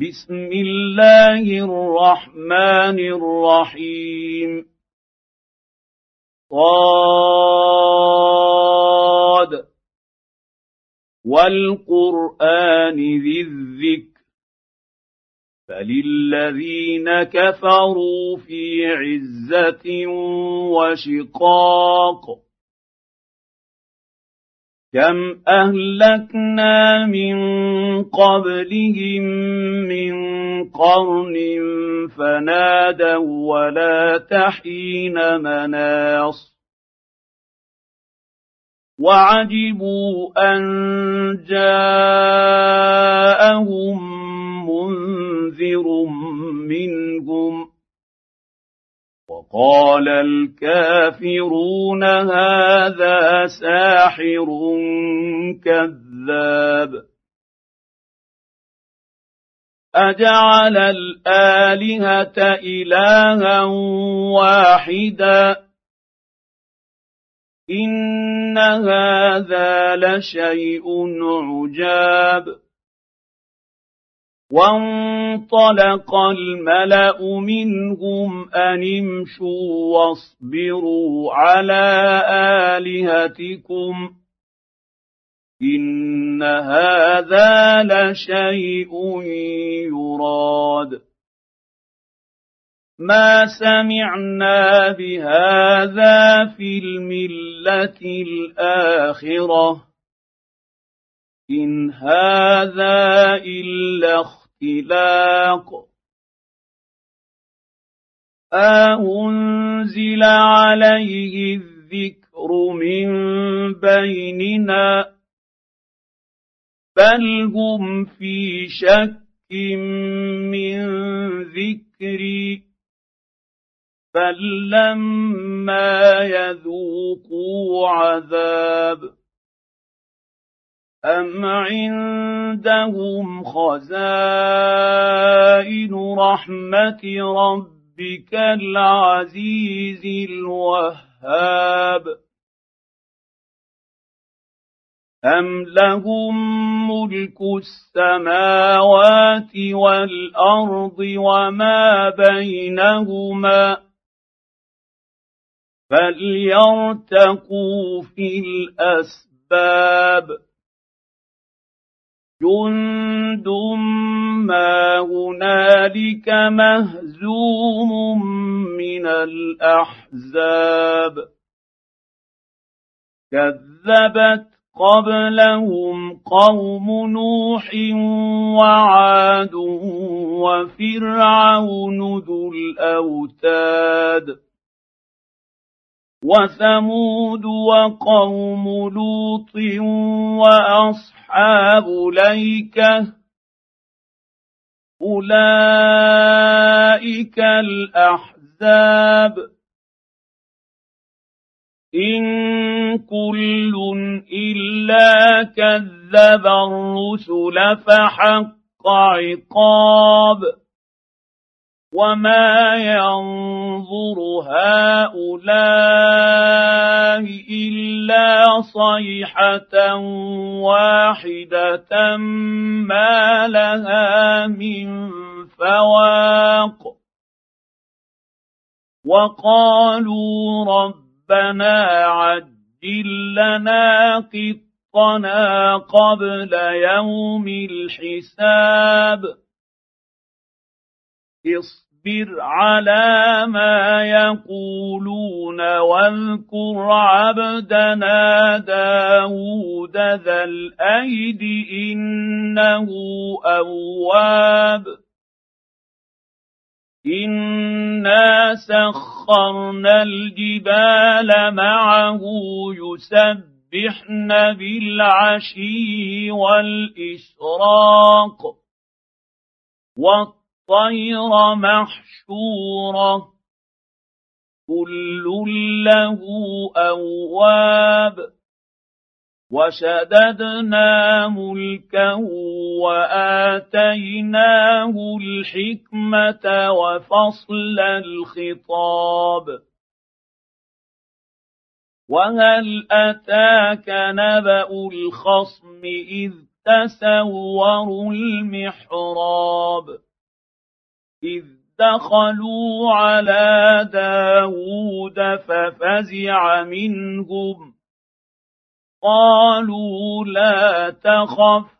بسم الله الرحمن الرحيم. صاد. والقرآن ذي الذكر. فللذين كفروا في عزة وشقاق. كم اهلكنا من قبلهم من قرن فنادوا ولا تحين مناص وعجبوا ان جاءهم وقال الكافرون هذا ساحر كذاب. أجعل الآلهة إلها واحدا. إن هذا لشيء عجاب. وانطلق الملأ منهم أن امشوا واصبروا على آلهتكم إن هذا لشيء يراد. ما سمعنا بهذا في الملة الآخرة. ان هذا الا اختلاق أأنزل عليه الذكر من بيننا بل هم في شك من ذكري فلما يذوقوا عذاب أم عندهم خزائن رحمة ربك العزيز الوهاب أم لهم ملك السماوات والأرض وما بينهما فليرتقوا في الأسباب جند ما هنالك مهزوم من الاحزاب كذبت قبلهم قوم نوح وعاد وفرعون ذو الاوتاد وثمود وقوم لوط وأصحاب ليكة أولئك الأحزاب إن كل إلا كذب الرسل فحق عقاب وما ينظر هؤلاء الا صيحه واحدة ما لها من فواق وقالوا ربنا عجل لنا قطنا قبل يوم الحساب اصبر على ما يقولون واذكر عبدنا داود ذا الأيد إنه أواب. إنا سخرنا الجبال معه يسبحن بالعشي والإشراق. الطير محشورة. كل له أواب. وشددنا ملكه وآتيناه الحكمة وفصل الخطاب. وهل أتاك نبأ الخصم إذ تسوروا المحراب؟ إذ دخلوا على داود ففزع منهم قالوا لا تخف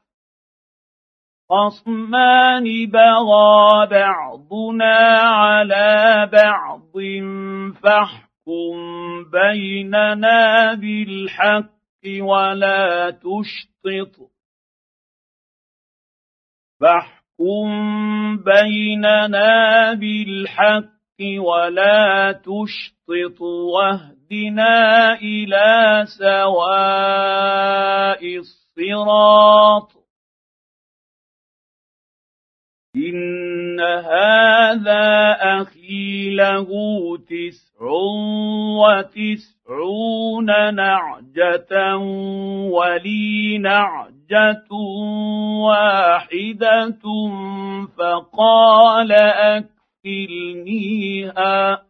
خصمان بغى بعضنا على بعض فاحكم بيننا بالحق ولا تشطط فاحكم بيننا بالحق ولا تشطط واهدنا إلى سواء الصراط إن هذا أخي له تسع وتسعون نعجة ولي نعجة واحدة فقال أكفلنيها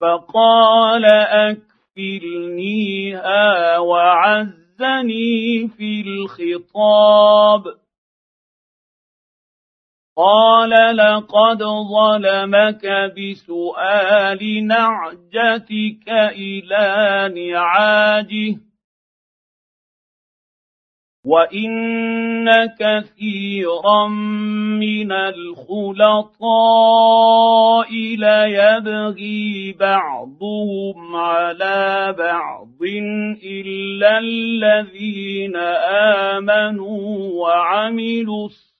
فقال أكفلنيها وعزني في الخطاب قال لقد ظلمك بسؤال نعجتك إلى نعاجه وإن كثيرا من الخلطاء ليبغي بعضهم على بعض إلا الذين آمنوا وعملوا الصالحات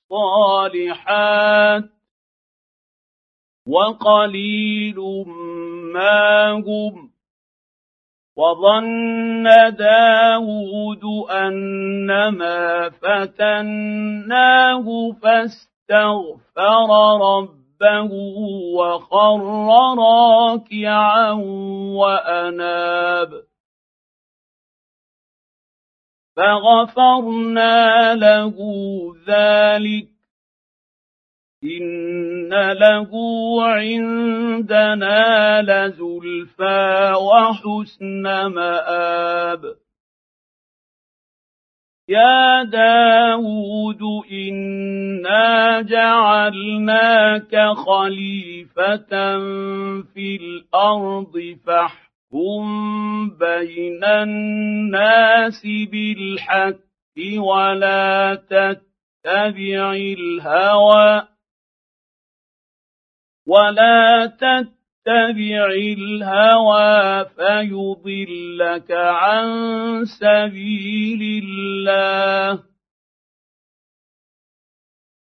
وقليل ما هم وظن داود أنما فتناه فاستغفر ربه وخر راكعا وأناب فغفرنا له ذلك. إن له عندنا لزلفى وحسن مآب. يا داود إنا جعلناك خليفة في الأرض فاحكم احكم بين الناس بالحق ولا تتبع الهوى ولا تتبع الهوى فيضلك عن سبيل الله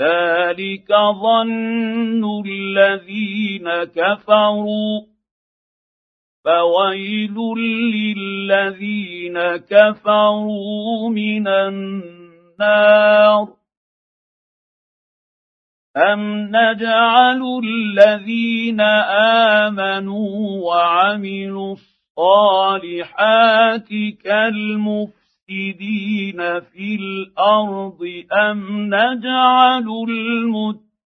ذلك ظن الذين كفروا. فويل للذين كفروا من النار. أم نجعل الذين آمنوا وعملوا الصالحات كالمفسدين المفسدين في الأرض ام نجعل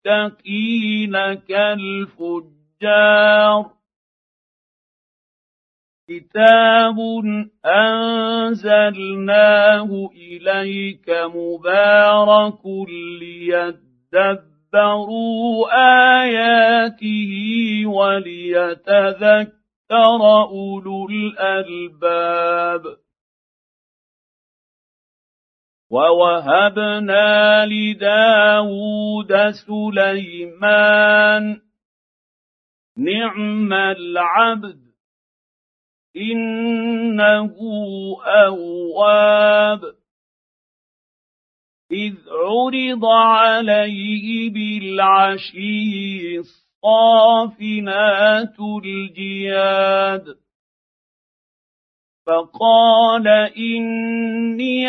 المتقين كالفجار كتاب انزلناه اليك مبارك ليدبروا اياته وليتذكر اولو الالباب ووهبنا لداود سليمان نعم العبد انه اواب اذ عرض عليه بالعشي الصافنات الجياد فقال اني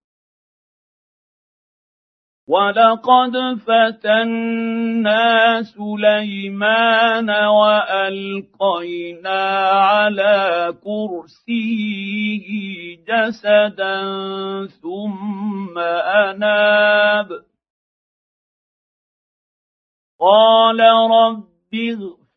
ولقد فتنا سليمان والقينا على كرسيه جسدا ثم اناب قال رب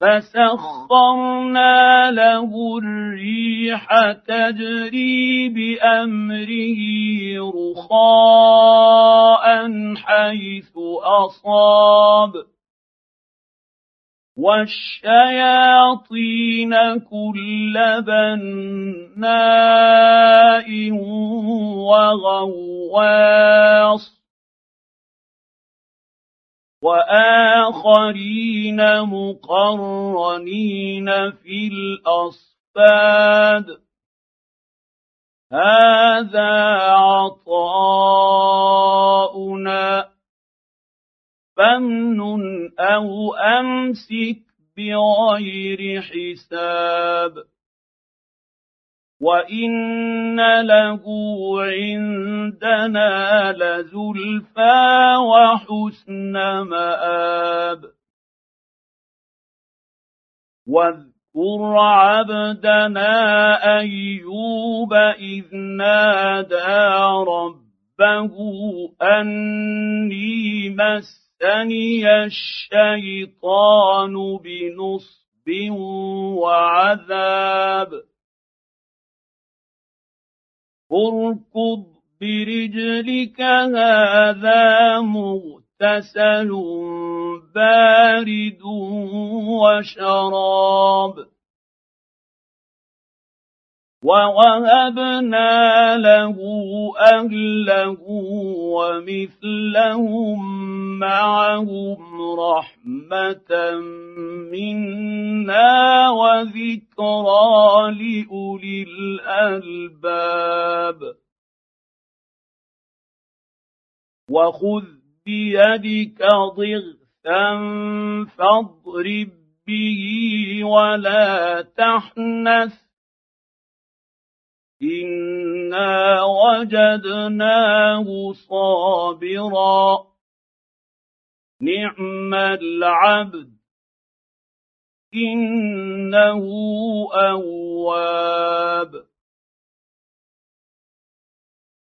فسخرنا له الريح تجري بأمره رخاء حيث أصاب. والشياطين كل بناء وغواص. وآخرين مقرنين في الأصفاد. هذا عطاؤنا فامنن أو أمسك بغير حساب. وان له عندنا لزلفى وحسن مآب واذكر عبدنا ايوب اذ نادى ربه اني مسني الشيطان بنصب وعذاب اركض برجلك هذا مغتسل بارد وشراب. ووهبنا له أهله ومثلهم معهم رحمة منا وذكرى لأولي الألباب. وخذ بيدك ضغثا فاضرب به ولا تحنث انا وجدناه صابرا. نعم العبد. انه اواب.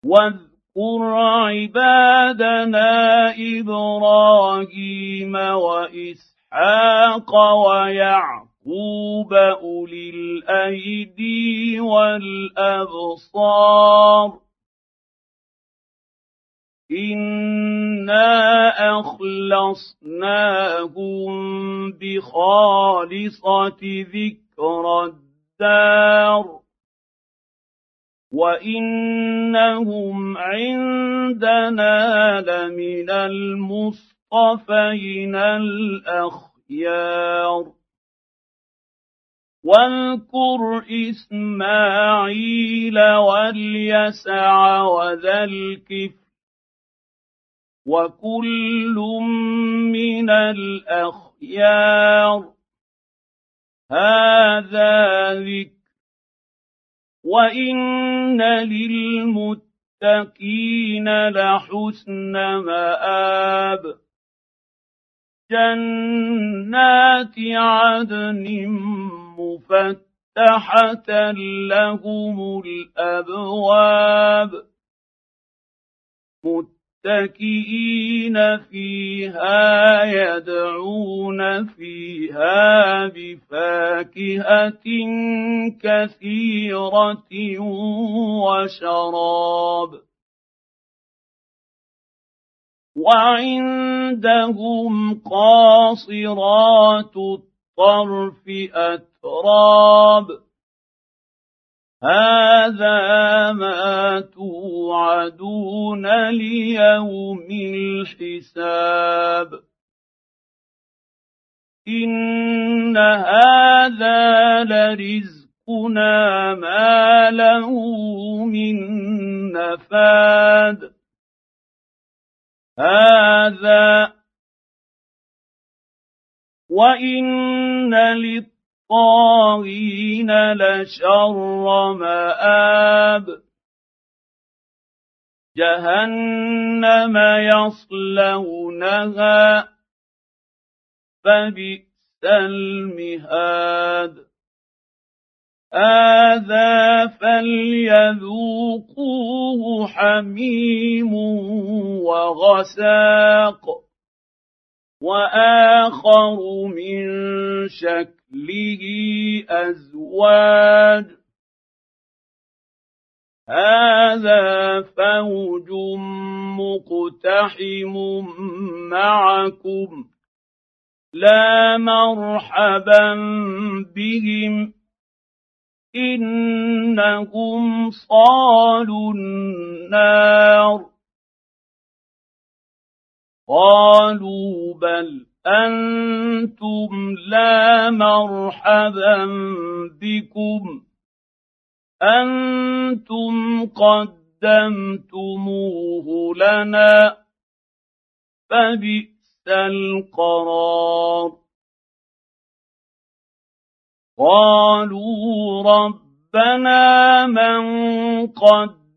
واذكر عبادنا إبراهيم واسحاق ويعقوب يعقوب اولي الايدي والابصار انا اخلصناهم بخالصه ذكر الدار وانهم عندنا لمن المصطفين الاخيار واذكر إسماعيل واليسع وذا الكفر وكل من الأخيار. هذا ذكر. وإن للمتقين لحسن مآب. جنات عدن مفتحة لهم الأبواب. متكئين فيها يدعون فيها بفاكهة كثيرة وشراب. وعندهم قاصرات الطرف اتراب هذا ما توعدون ليوم الحساب. إن هذا لرزقنا ما له من نفاد. هذا وإن للطاغين لشر مآب. جهنم يصلونها فبئس المهاد. هذا فليذوقوه حميم وغساق وآخر من شكله ازواج. هذا فوج مقتحم معكم. لا مرحبا بهم. انهم صالوا النار. قالوا بل أنتم لا مرحبا بكم أنتم قدمتموه لنا فبئس القرار قالوا ربنا من قدم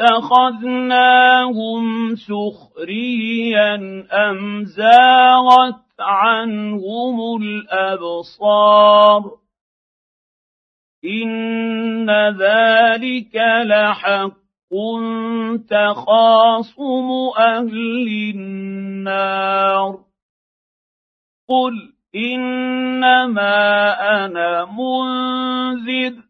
اتخذناهم سخريا أم زاغت عنهم الأبصار؟ إن ذلك لحق تخاصم أهل النار. قل إنما أنا منذر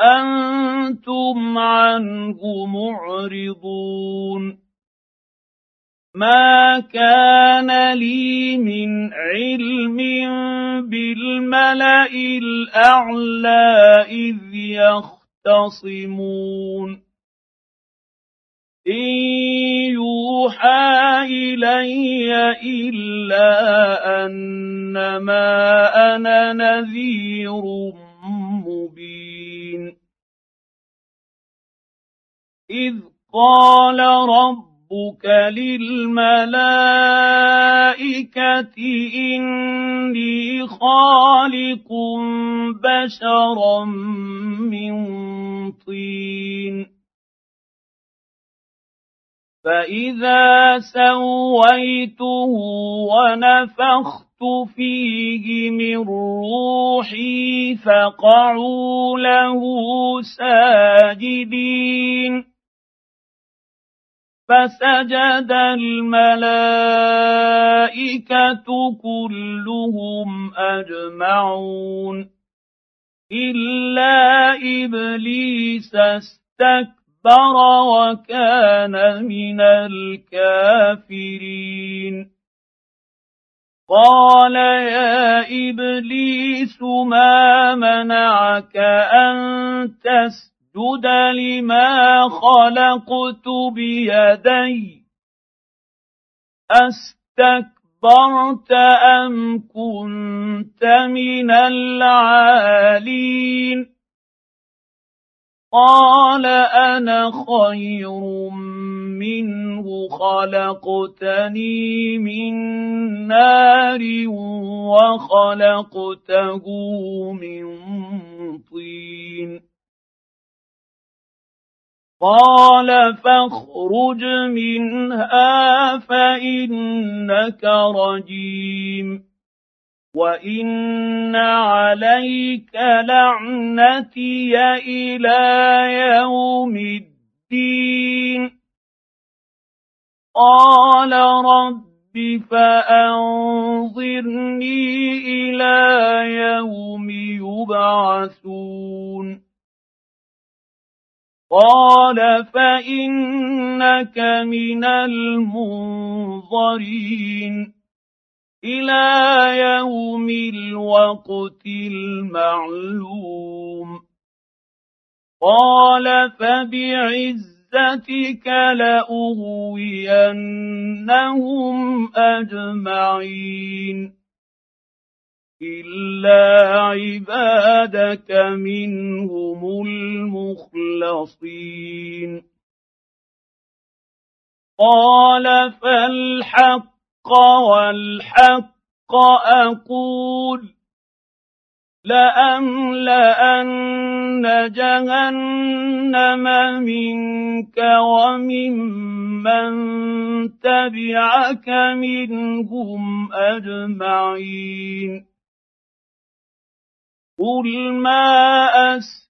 أنتم عنه معرضون ما كان لي من علم بالملا الاعلى اذ يختصمون ان يوحى الي الا انما أنا نذير مبين. إذ قال ربك للملائكة إني خالق بشرا من طين. فإذا سويته ونفخت فيه من روحي فقعوا له ساجدين فسجد الملائكه كلهم اجمعون الا ابليس استكبر وكان من الكافرين قال يا إبليس ما منعك أن تسجد لما خلقت بيدي؟ أستكبرت أم كنت من العالين؟ قال أنا خير منه خلقتني من نار وخلقته من طين. قال فاخرج منها فانك رجيم. وان عليك لعنتي إلى يوم الدين قال رب فانظرني إلى يوم يبعثون قال فانك من المنظرين إلى يوم الوقت المعلوم. قال فبعزتك لأغوينهم أجمعين. إلا عبادك منهم المخلصين. قال فالحق والحق أقول لأملأن جهنم منك وممن تبعك منهم أجمعين قل ما أس